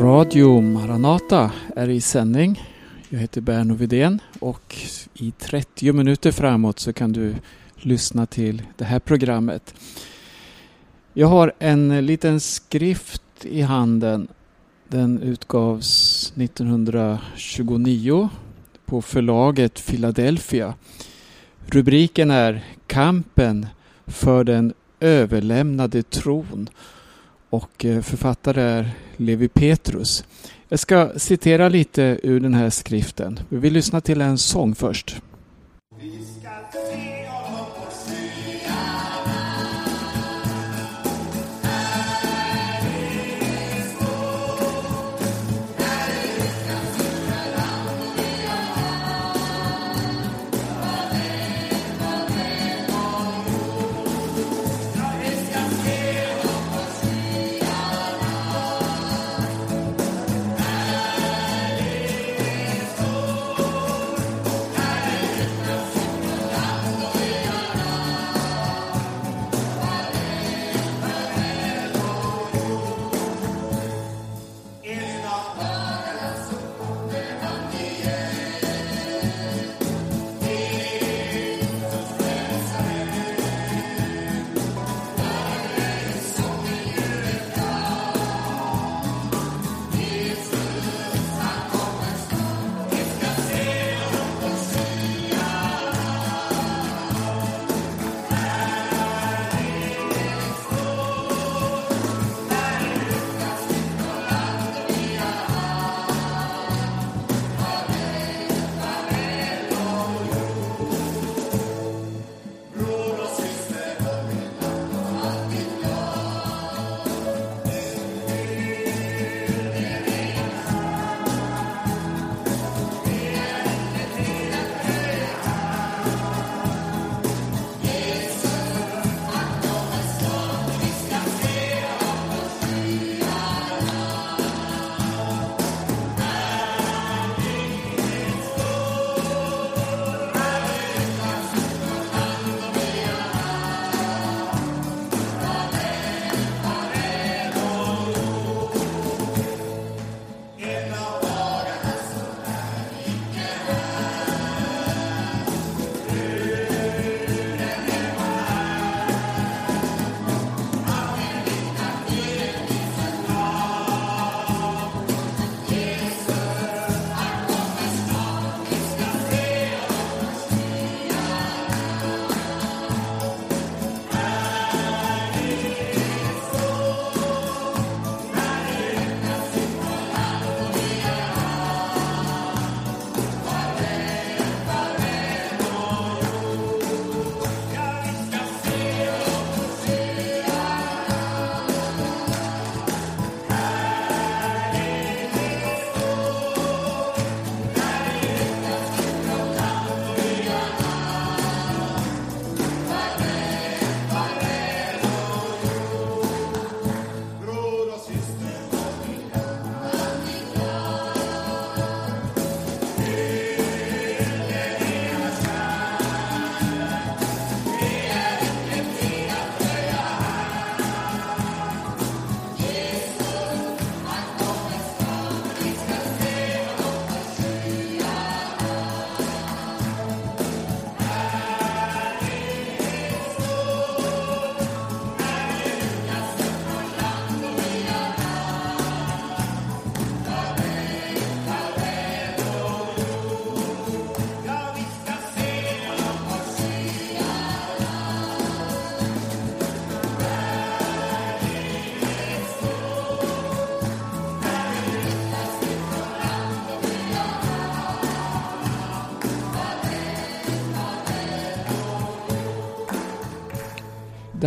Radio Maranata är i sändning. Jag heter Berno Vidén och i 30 minuter framåt så kan du lyssna till det här programmet. Jag har en liten skrift i handen. Den utgavs 1929 på förlaget Philadelphia. Rubriken är Kampen för den överlämnade tron och eh, författare är Levi Petrus. Jag ska citera lite ur den här skriften. Vi vill lyssna till en sång först.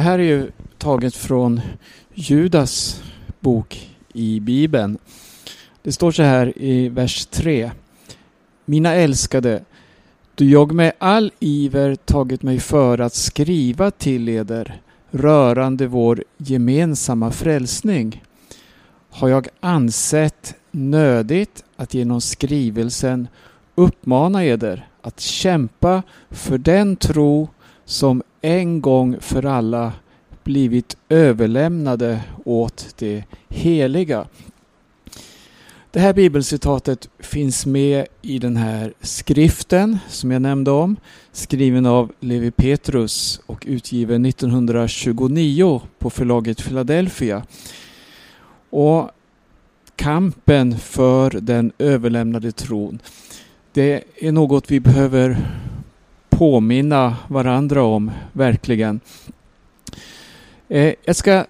Det här är ju taget från Judas bok i Bibeln. Det står så här i vers 3. Mina älskade, då jag med all iver tagit mig för att skriva till eder rörande vår gemensamma frälsning har jag ansett nödigt att genom skrivelsen uppmana eder att kämpa för den tro som en gång för alla blivit överlämnade åt det heliga. Det här bibelcitatet finns med i den här skriften som jag nämnde om, skriven av Levi Petrus och utgiven 1929 på förlaget Philadelphia. Och kampen för den överlämnade tron, det är något vi behöver påminna varandra om, verkligen. Eh, jag ska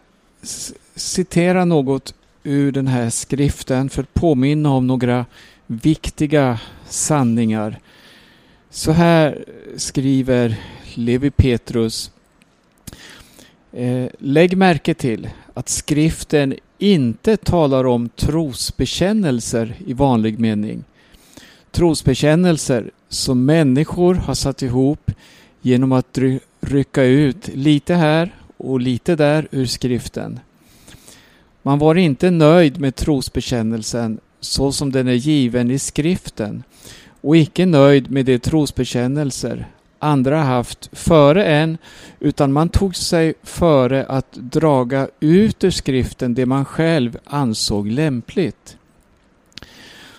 citera något ur den här skriften för att påminna om några viktiga sanningar. Så här skriver Levi Petrus. Eh, lägg märke till att skriften inte talar om trosbekännelser i vanlig mening. Trosbekännelser som människor har satt ihop genom att rycka ut lite här och lite där ur skriften. Man var inte nöjd med trosbekännelsen så som den är given i skriften och icke nöjd med de trosbekännelser andra haft före en utan man tog sig före att draga ut ur skriften det man själv ansåg lämpligt.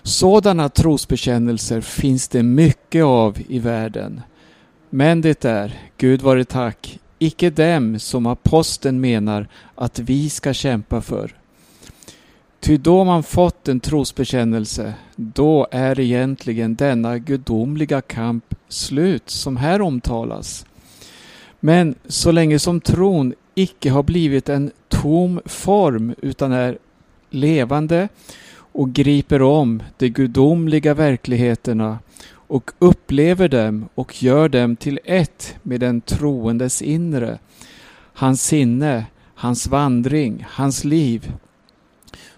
Sådana trosbekännelser finns det mycket av i världen. Men det är, Gud vare tack, icke dem som aposteln menar att vi ska kämpa för. Ty då man fått en trosbekännelse, då är egentligen denna gudomliga kamp slut som här omtalas. Men så länge som tron icke har blivit en tom form utan är levande och griper om de gudomliga verkligheterna och upplever dem och gör dem till ett med den troendes inre, hans sinne, hans vandring, hans liv.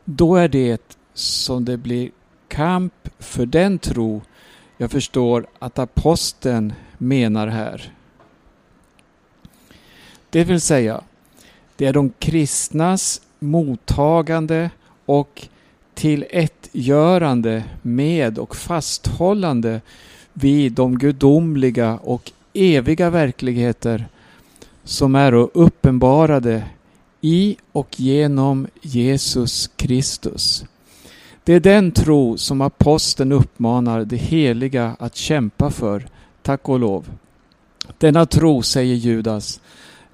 Då är det som det blir kamp för den tro jag förstår att aposteln menar här. Det vill säga, det är de kristnas mottagande och till ett görande med och fasthållande vid de gudomliga och eviga verkligheter som är uppenbarade i och genom Jesus Kristus. Det är den tro som aposteln uppmanar de heliga att kämpa för, tack och lov. Denna tro, säger Judas,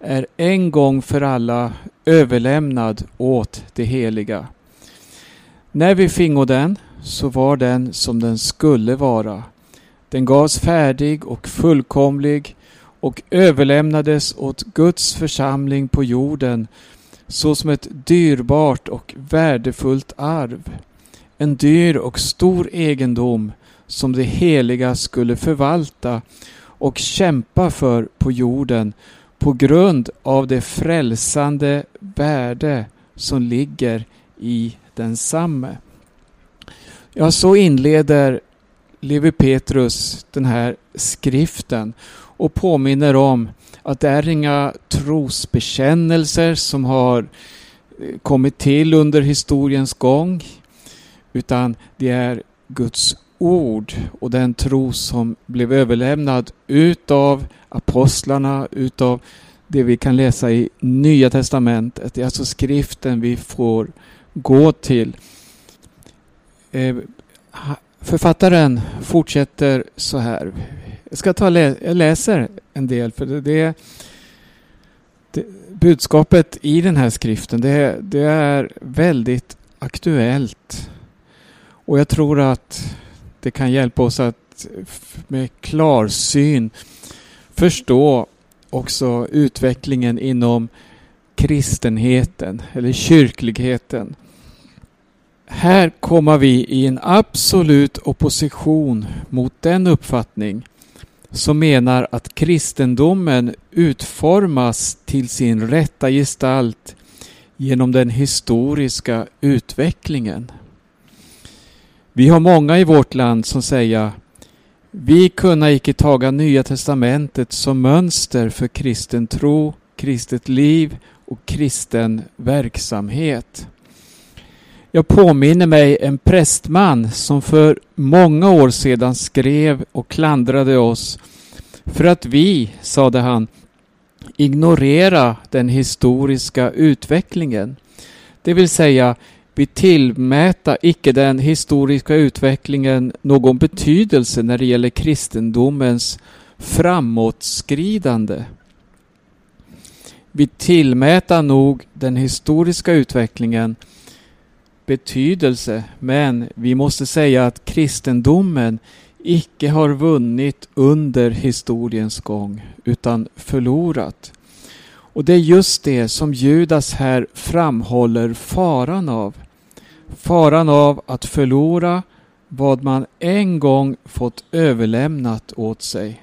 är en gång för alla överlämnad åt de heliga. När vi fingo den så var den som den skulle vara. Den gavs färdig och fullkomlig och överlämnades åt Guds församling på jorden såsom ett dyrbart och värdefullt arv. En dyr och stor egendom som de heliga skulle förvalta och kämpa för på jorden på grund av det frälsande värde som ligger i densamme. Ja, så inleder Levi Petrus den här skriften och påminner om att det är inga trosbekännelser som har eh, kommit till under historiens gång utan det är Guds ord och den tro som blev överlämnad utav apostlarna, utav det vi kan läsa i Nya Testamentet. Det är alltså skriften vi får gå till. Eh, författaren fortsätter så här. Jag ska ta jag läser en del för det, det, det budskapet i den här skriften det, det är väldigt aktuellt. Och jag tror att det kan hjälpa oss att med klarsyn förstå också utvecklingen inom kristenheten eller kyrkligheten. Här kommer vi i en absolut opposition mot den uppfattning som menar att kristendomen utformas till sin rätta gestalt genom den historiska utvecklingen. Vi har många i vårt land som säger vi kunna icke taga Nya Testamentet som mönster för kristen tro, kristet liv och kristen verksamhet. Jag påminner mig en prästman som för många år sedan skrev och klandrade oss för att vi, sade han, ignorera den historiska utvecklingen. Det vill säga, Vi tillmäta icke den historiska utvecklingen någon betydelse när det gäller kristendomens framåtskridande. Vi tillmäta nog den historiska utvecklingen betydelse men vi måste säga att kristendomen icke har vunnit under historiens gång utan förlorat. Och det är just det som Judas här framhåller faran av. Faran av att förlora vad man en gång fått överlämnat åt sig.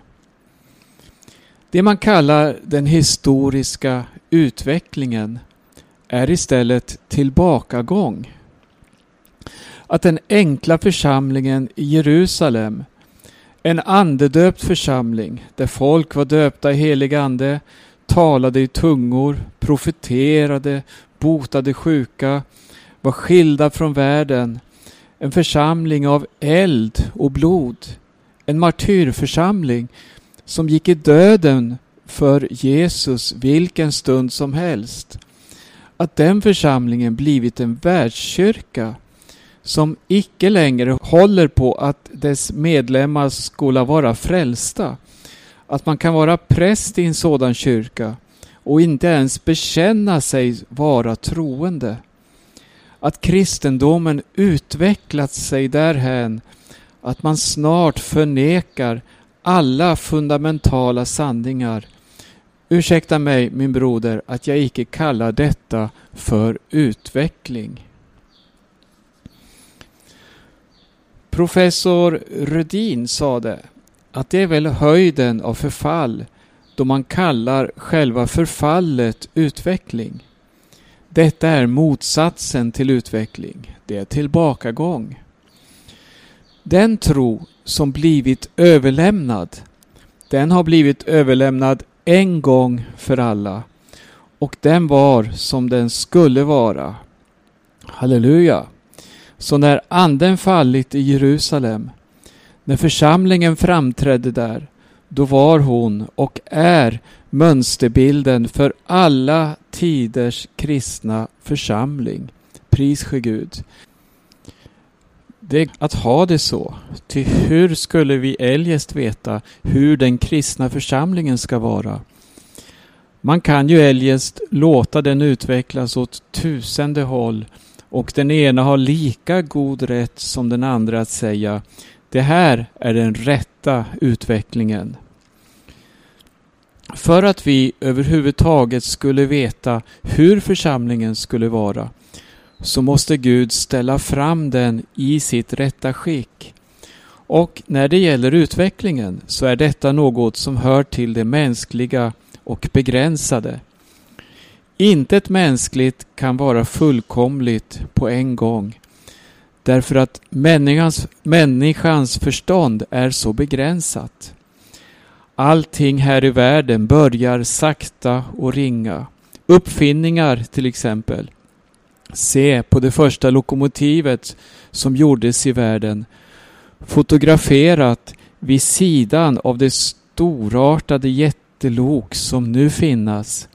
Det man kallar den historiska utvecklingen är istället tillbakagång. Att den enkla församlingen i Jerusalem, en andedöpt församling där folk var döpta i helig ande, talade i tungor, profeterade, botade sjuka, var skilda från världen, en församling av eld och blod, en martyrförsamling som gick i döden för Jesus vilken stund som helst. Att den församlingen blivit en världskyrka som icke längre håller på att dess medlemmar skola vara frälsta. Att man kan vara präst i en sådan kyrka och inte ens bekänna sig vara troende. Att kristendomen utvecklat sig därhän att man snart förnekar alla fundamentala sanningar. Ursäkta mig min broder att jag icke kallar detta för utveckling. Professor Rödin sade att det är väl höjden av förfall då man kallar själva förfallet utveckling. Detta är motsatsen till utveckling. Det är tillbakagång. Den tro som blivit överlämnad, den har blivit överlämnad en gång för alla. Och den var som den skulle vara. Halleluja! Så när anden fallit i Jerusalem, när församlingen framträdde där, då var hon och är mönsterbilden för alla tiders kristna församling. Pris ske Gud. Det är att ha det så. Ty hur skulle vi eljest veta hur den kristna församlingen ska vara? Man kan ju eljest låta den utvecklas åt tusende håll och den ena har lika god rätt som den andra att säga det här är den rätta utvecklingen. För att vi överhuvudtaget skulle veta hur församlingen skulle vara så måste Gud ställa fram den i sitt rätta skick. Och när det gäller utvecklingen så är detta något som hör till det mänskliga och begränsade. Intet mänskligt kan vara fullkomligt på en gång. Därför att människans, människans förstånd är så begränsat. Allting här i världen börjar sakta och ringa. Uppfinningar till exempel. Se på det första lokomotivet som gjordes i världen. Fotograferat vid sidan av det storartade jättelok som nu finnas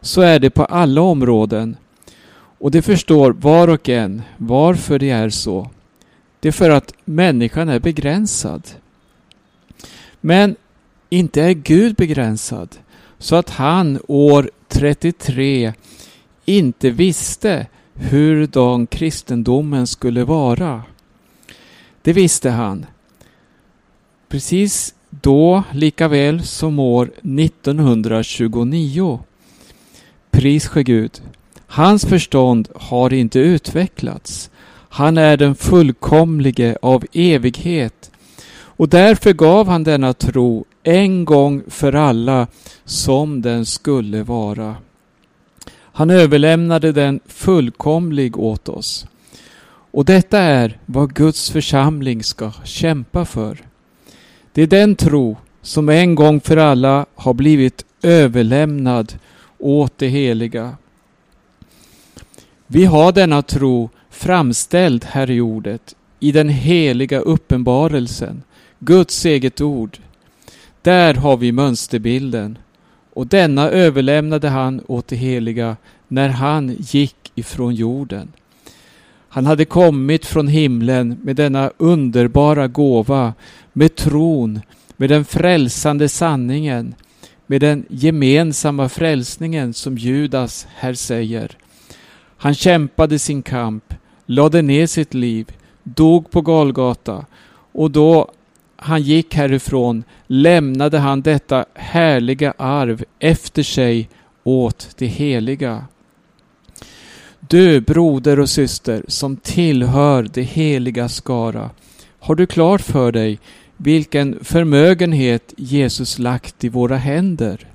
så är det på alla områden. Och det förstår var och en varför det är så. Det är för att människan är begränsad. Men inte är Gud begränsad så att han år 33 inte visste hurdan kristendomen skulle vara. Det visste han. Precis då lika väl som år 1929. Pris ske Gud. Hans förstånd har inte utvecklats. Han är den fullkomlige av evighet. Och därför gav han denna tro en gång för alla som den skulle vara. Han överlämnade den fullkomlig åt oss. Och detta är vad Guds församling ska kämpa för. Det är den tro som en gång för alla har blivit överlämnad åt det heliga. Vi har denna tro framställd här i ordet, i den heliga uppenbarelsen, Guds eget ord. Där har vi mönsterbilden. Och denna överlämnade han åt det heliga när han gick ifrån jorden. Han hade kommit från himlen med denna underbara gåva, med tron, med den frälsande sanningen, med den gemensamma frälsningen som Judas här säger. Han kämpade sin kamp, lade ner sitt liv, dog på Golgata och då han gick härifrån lämnade han detta härliga arv efter sig åt det heliga. Du broder och syster som tillhör det heliga skara, har du klart för dig vilken förmögenhet Jesus lagt i våra händer?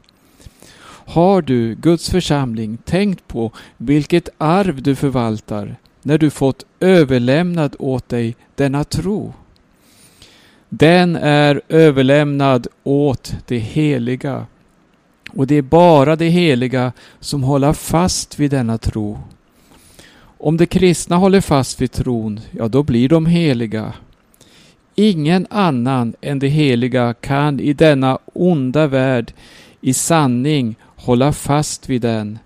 Har du, Guds församling, tänkt på vilket arv du förvaltar när du fått överlämnad åt dig denna tro? Den är överlämnad åt det heliga. Och det är bara det heliga som håller fast vid denna tro. Om de kristna håller fast vid tron, ja då blir de heliga. Ingen annan än det heliga kan i denna onda värld i sanning hålla fast vid den.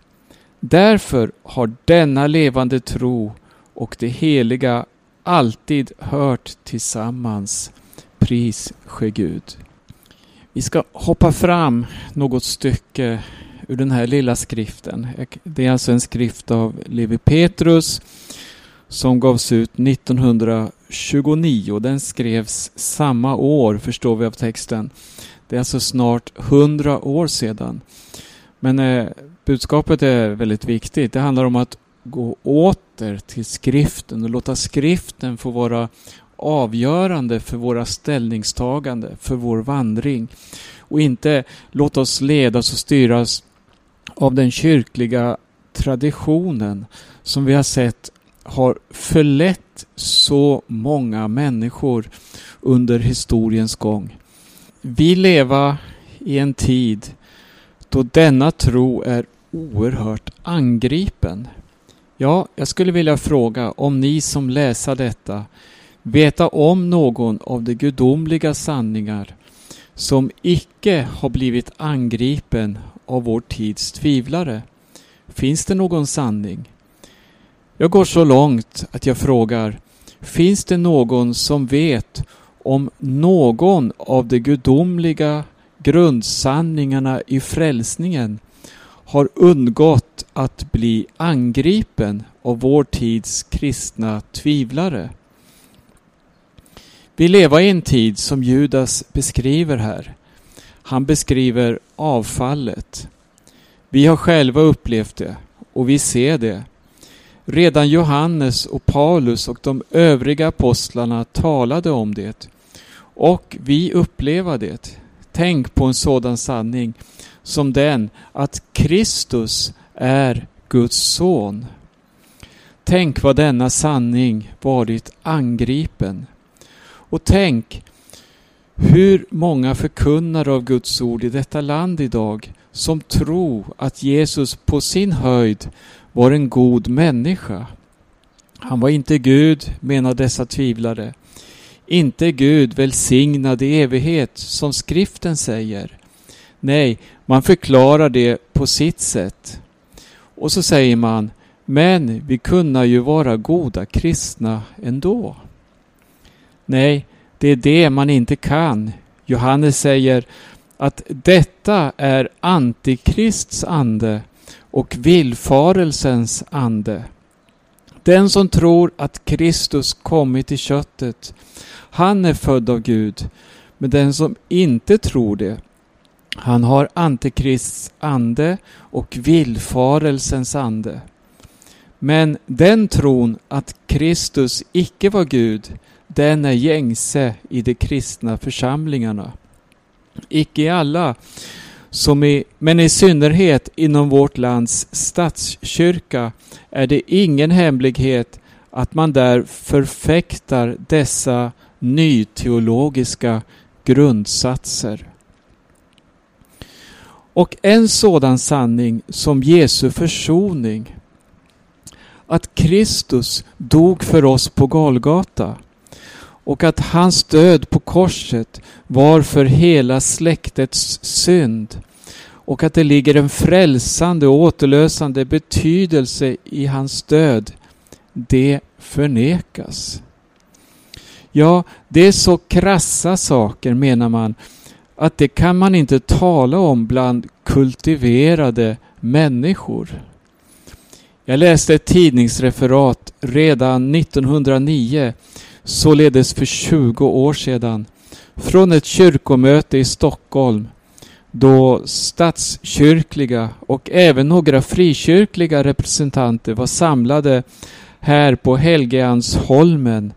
Därför har denna levande tro och det heliga alltid hört tillsammans. Pris ske Gud. Vi ska hoppa fram något stycke ur den här lilla skriften. Det är alltså en skrift av Levi Petrus som gavs ut 1929. Den skrevs samma år, förstår vi av texten. Det är alltså snart hundra år sedan. Men eh, budskapet är väldigt viktigt. Det handlar om att gå åter till skriften och låta skriften få vara avgörande för våra ställningstagande, för vår vandring. Och inte låta oss ledas och styras av den kyrkliga traditionen som vi har sett har förlett så många människor under historiens gång. Vi lever i en tid då denna tro är oerhört angripen. Ja, jag skulle vilja fråga om ni som läser detta veta om någon av de gudomliga sanningar som icke har blivit angripen av vår tids tvivlare. Finns det någon sanning? Jag går så långt att jag frågar, finns det någon som vet om någon av de gudomliga grundsanningarna i frälsningen har undgått att bli angripen av vår tids kristna tvivlare? Vi lever i en tid som Judas beskriver här. Han beskriver avfallet. Vi har själva upplevt det och vi ser det. Redan Johannes och Paulus och de övriga apostlarna talade om det. Och vi upplever det. Tänk på en sådan sanning som den att Kristus är Guds son. Tänk vad denna sanning varit angripen. Och tänk hur många förkunnare av Guds ord i detta land idag som tror att Jesus på sin höjd var en god människa. Han var inte Gud, menar dessa tvivlare. Inte Gud välsignad i evighet, som skriften säger. Nej, man förklarar det på sitt sätt. Och så säger man, men vi kunna ju vara goda kristna ändå. Nej, det är det man inte kan. Johannes säger att detta är Antikrists ande och villfarelsens ande. Den som tror att Kristus kommit i köttet, han är född av Gud. Men den som inte tror det, han har Antikrists ande och villfarelsens ande. Men den tron att Kristus icke var Gud, den är gängse i de kristna församlingarna. Icke i alla, som i, men i synnerhet inom vårt lands statskyrka är det ingen hemlighet att man där förfäktar dessa nyteologiska grundsatser. Och en sådan sanning som Jesu försoning, att Kristus dog för oss på Golgata och att hans död på korset var för hela släktets synd och att det ligger en frälsande och återlösande betydelse i hans död. Det förnekas. Ja, det är så krassa saker menar man att det kan man inte tala om bland kultiverade människor. Jag läste ett tidningsreferat redan 1909, således för 20 år sedan, från ett kyrkomöte i Stockholm då statskyrkliga och även några frikyrkliga representanter var samlade här på Helgeandsholmen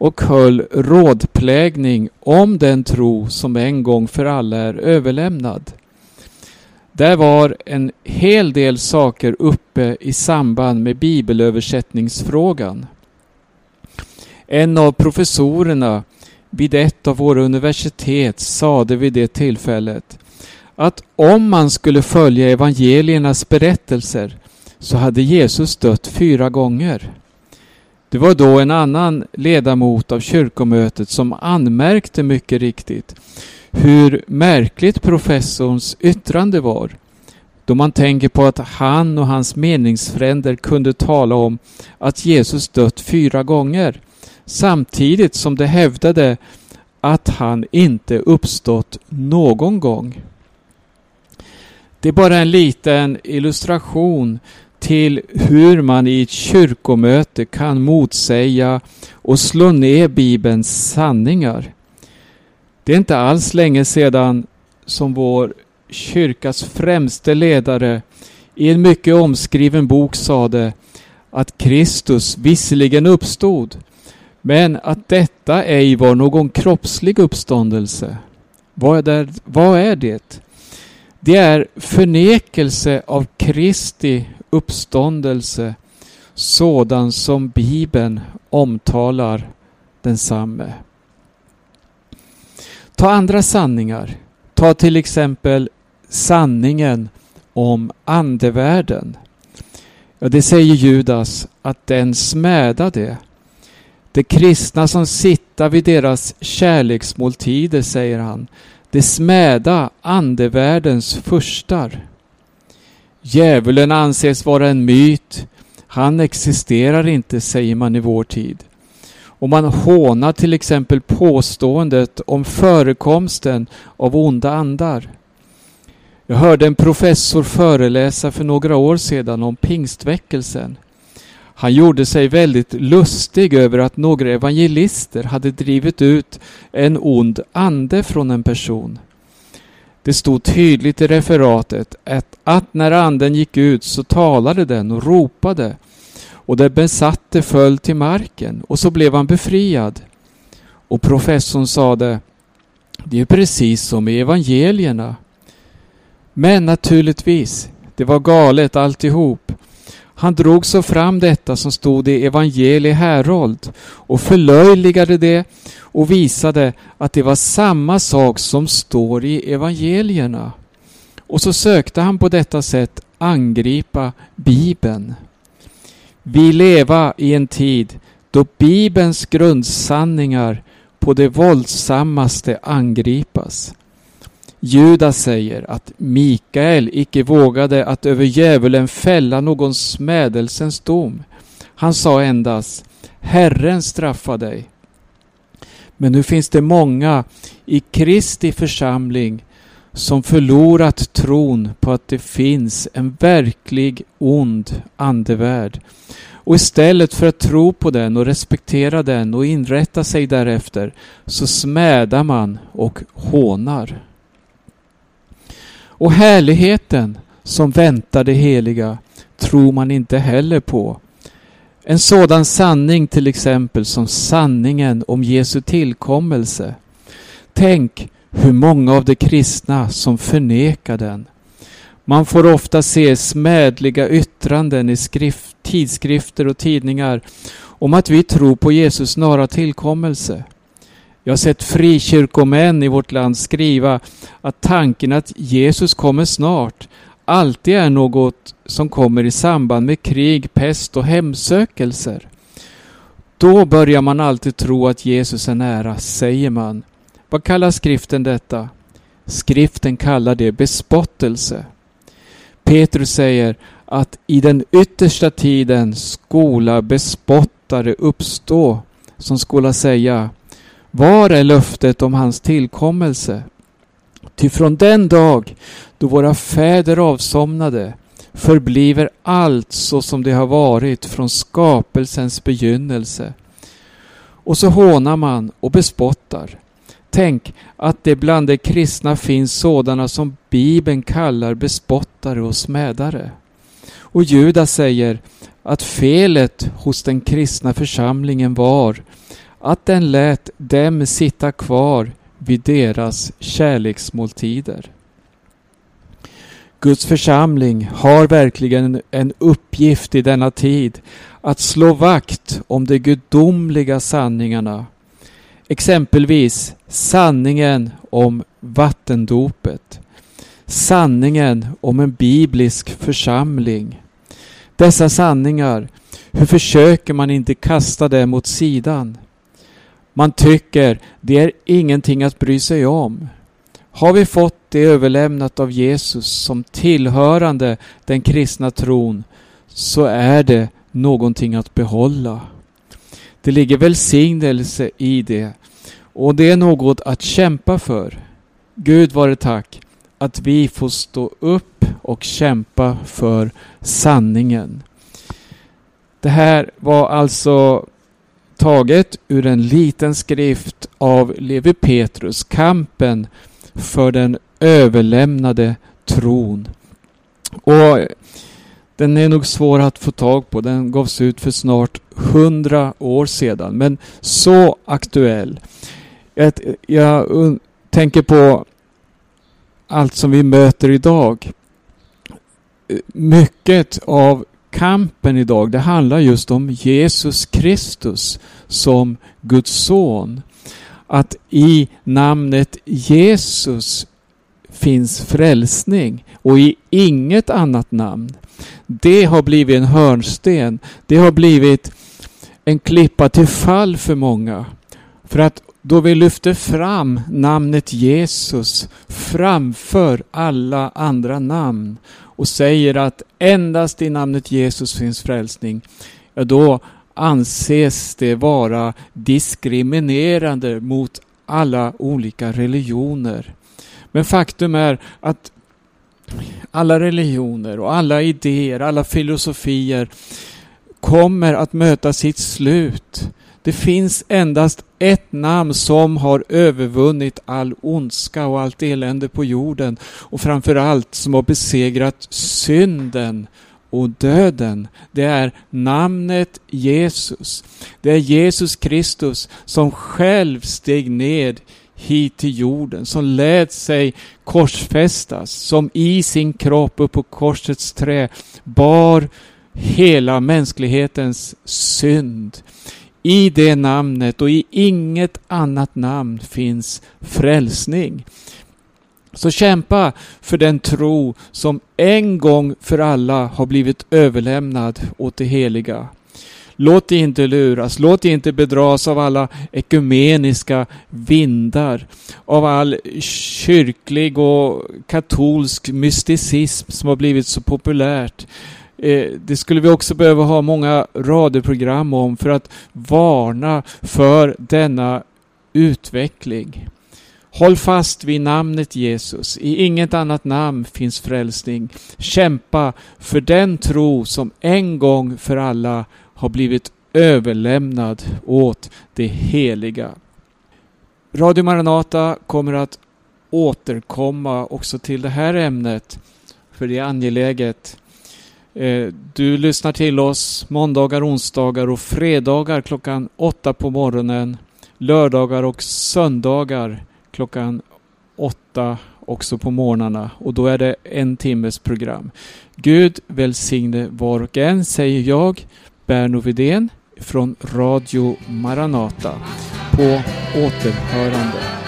och höll rådplägning om den tro som en gång för alla är överlämnad. Där var en hel del saker uppe i samband med bibelöversättningsfrågan. En av professorerna vid ett av våra universitet sade vid det tillfället att om man skulle följa evangeliernas berättelser så hade Jesus dött fyra gånger. Det var då en annan ledamot av kyrkomötet som anmärkte mycket riktigt hur märkligt professorns yttrande var då man tänker på att han och hans meningsfränder kunde tala om att Jesus dött fyra gånger samtidigt som de hävdade att han inte uppstått någon gång. Det är bara en liten illustration till hur man i ett kyrkomöte kan motsäga och slå ner Bibelns sanningar. Det är inte alls länge sedan som vår kyrkas främste ledare i en mycket omskriven bok sade att Kristus visserligen uppstod men att detta ej var någon kroppslig uppståndelse. Vad är, vad är det? Det är förnekelse av Kristi uppståndelse sådan som Bibeln omtalar densamme. Ta andra sanningar. Ta till exempel sanningen om andevärlden. Ja, det säger Judas att den smädade. De kristna som sitta vid deras kärleksmåltider, säger han, De smäda andevärldens furstar. Djävulen anses vara en myt. Han existerar inte, säger man i vår tid. Och man hånar till exempel påståendet om förekomsten av onda andar. Jag hörde en professor föreläsa för några år sedan om pingstväckelsen. Han gjorde sig väldigt lustig över att några evangelister hade drivit ut en ond ande från en person. Det stod tydligt i referatet att, att när anden gick ut så talade den och ropade och den besatte föll till marken och så blev han befriad. Och professorn sade Det är precis som i evangelierna. Men naturligtvis, det var galet alltihop. Han drog så fram detta som stod i evangelie Herold och förlöjligade det och visade att det var samma sak som står i evangelierna. Och så sökte han på detta sätt angripa Bibeln. Vi leva i en tid då Bibelns grundsanningar på det våldsammaste angripas. Judas säger att Mikael icke vågade att över djävulen fälla någon smädelsens dom. Han sa endast Herren straffa dig. Men nu finns det många i Kristi församling som förlorat tron på att det finns en verklig ond andevärld. Och istället för att tro på den och respektera den och inrätta sig därefter så smädar man och hånar. Och härligheten som väntar det heliga tror man inte heller på. En sådan sanning till exempel som sanningen om Jesu tillkommelse. Tänk hur många av de kristna som förnekar den. Man får ofta se smädliga yttranden i skrift, tidskrifter och tidningar om att vi tror på Jesus snara tillkommelse. Jag har sett frikyrkomän i vårt land skriva att tanken att Jesus kommer snart alltid är något som kommer i samband med krig, pest och hemsökelser. Då börjar man alltid tro att Jesus är nära, säger man. Vad kallar skriften detta? Skriften kallar det bespottelse. Petrus säger att i den yttersta tiden skola bespottare uppstå som skola säga var är löftet om hans tillkommelse? Ty från den dag då våra fäder avsomnade förbliver allt så som det har varit från skapelsens begynnelse. Och så hånar man och bespottar. Tänk att det bland de kristna finns sådana som Bibeln kallar bespottare och smädare. Och Judas säger att felet hos den kristna församlingen var att den lät dem sitta kvar vid deras kärleksmåltider. Guds församling har verkligen en uppgift i denna tid att slå vakt om de gudomliga sanningarna. Exempelvis sanningen om vattendopet. Sanningen om en biblisk församling. Dessa sanningar, hur försöker man inte kasta dem åt sidan? Man tycker det är ingenting att bry sig om. Har vi fått det överlämnat av Jesus som tillhörande den kristna tron så är det någonting att behålla. Det ligger välsignelse i det och det är något att kämpa för. Gud vare tack att vi får stå upp och kämpa för sanningen. Det här var alltså taget ur en liten skrift av Levi Petrus, Kampen för den överlämnade tron. Och den är nog svår att få tag på. Den gavs ut för snart hundra år sedan, men så aktuell. Jag, jag tänker på allt som vi möter idag. Mycket av kampen idag, det handlar just om Jesus Kristus som Guds son. Att i namnet Jesus finns frälsning och i inget annat namn. Det har blivit en hörnsten. Det har blivit en klippa till fall för många. För att då vi lyfter fram namnet Jesus framför alla andra namn och säger att endast i namnet Jesus finns frälsning, ja då anses det vara diskriminerande mot alla olika religioner. Men faktum är att alla religioner och alla idéer, alla filosofier kommer att möta sitt slut. Det finns endast ett namn som har övervunnit all ondska och allt elände på jorden och framförallt som har besegrat synden och döden. Det är namnet Jesus. Det är Jesus Kristus som själv steg ned hit till jorden, som lät sig korsfästas, som i sin kropp upp på korsets trä bar hela mänsklighetens synd. I det namnet och i inget annat namn finns frälsning. Så kämpa för den tro som en gång för alla har blivit överlämnad åt det heliga. Låt dig inte luras, låt dig inte bedras av alla ekumeniska vindar, av all kyrklig och katolsk mysticism som har blivit så populärt. Eh, det skulle vi också behöva ha många radioprogram om för att varna för denna utveckling. Håll fast vid namnet Jesus. I inget annat namn finns frälsning. Kämpa för den tro som en gång för alla har blivit överlämnad åt det heliga. Radio Maranata kommer att återkomma också till det här ämnet, för det är angeläget. Eh, du lyssnar till oss måndagar, onsdagar och fredagar klockan åtta på morgonen, lördagar och söndagar klockan åtta också på morgnarna och då är det en timmes program. Gud välsigne var och en, säger jag, Berno Vidén från Radio Maranata. På återhörande.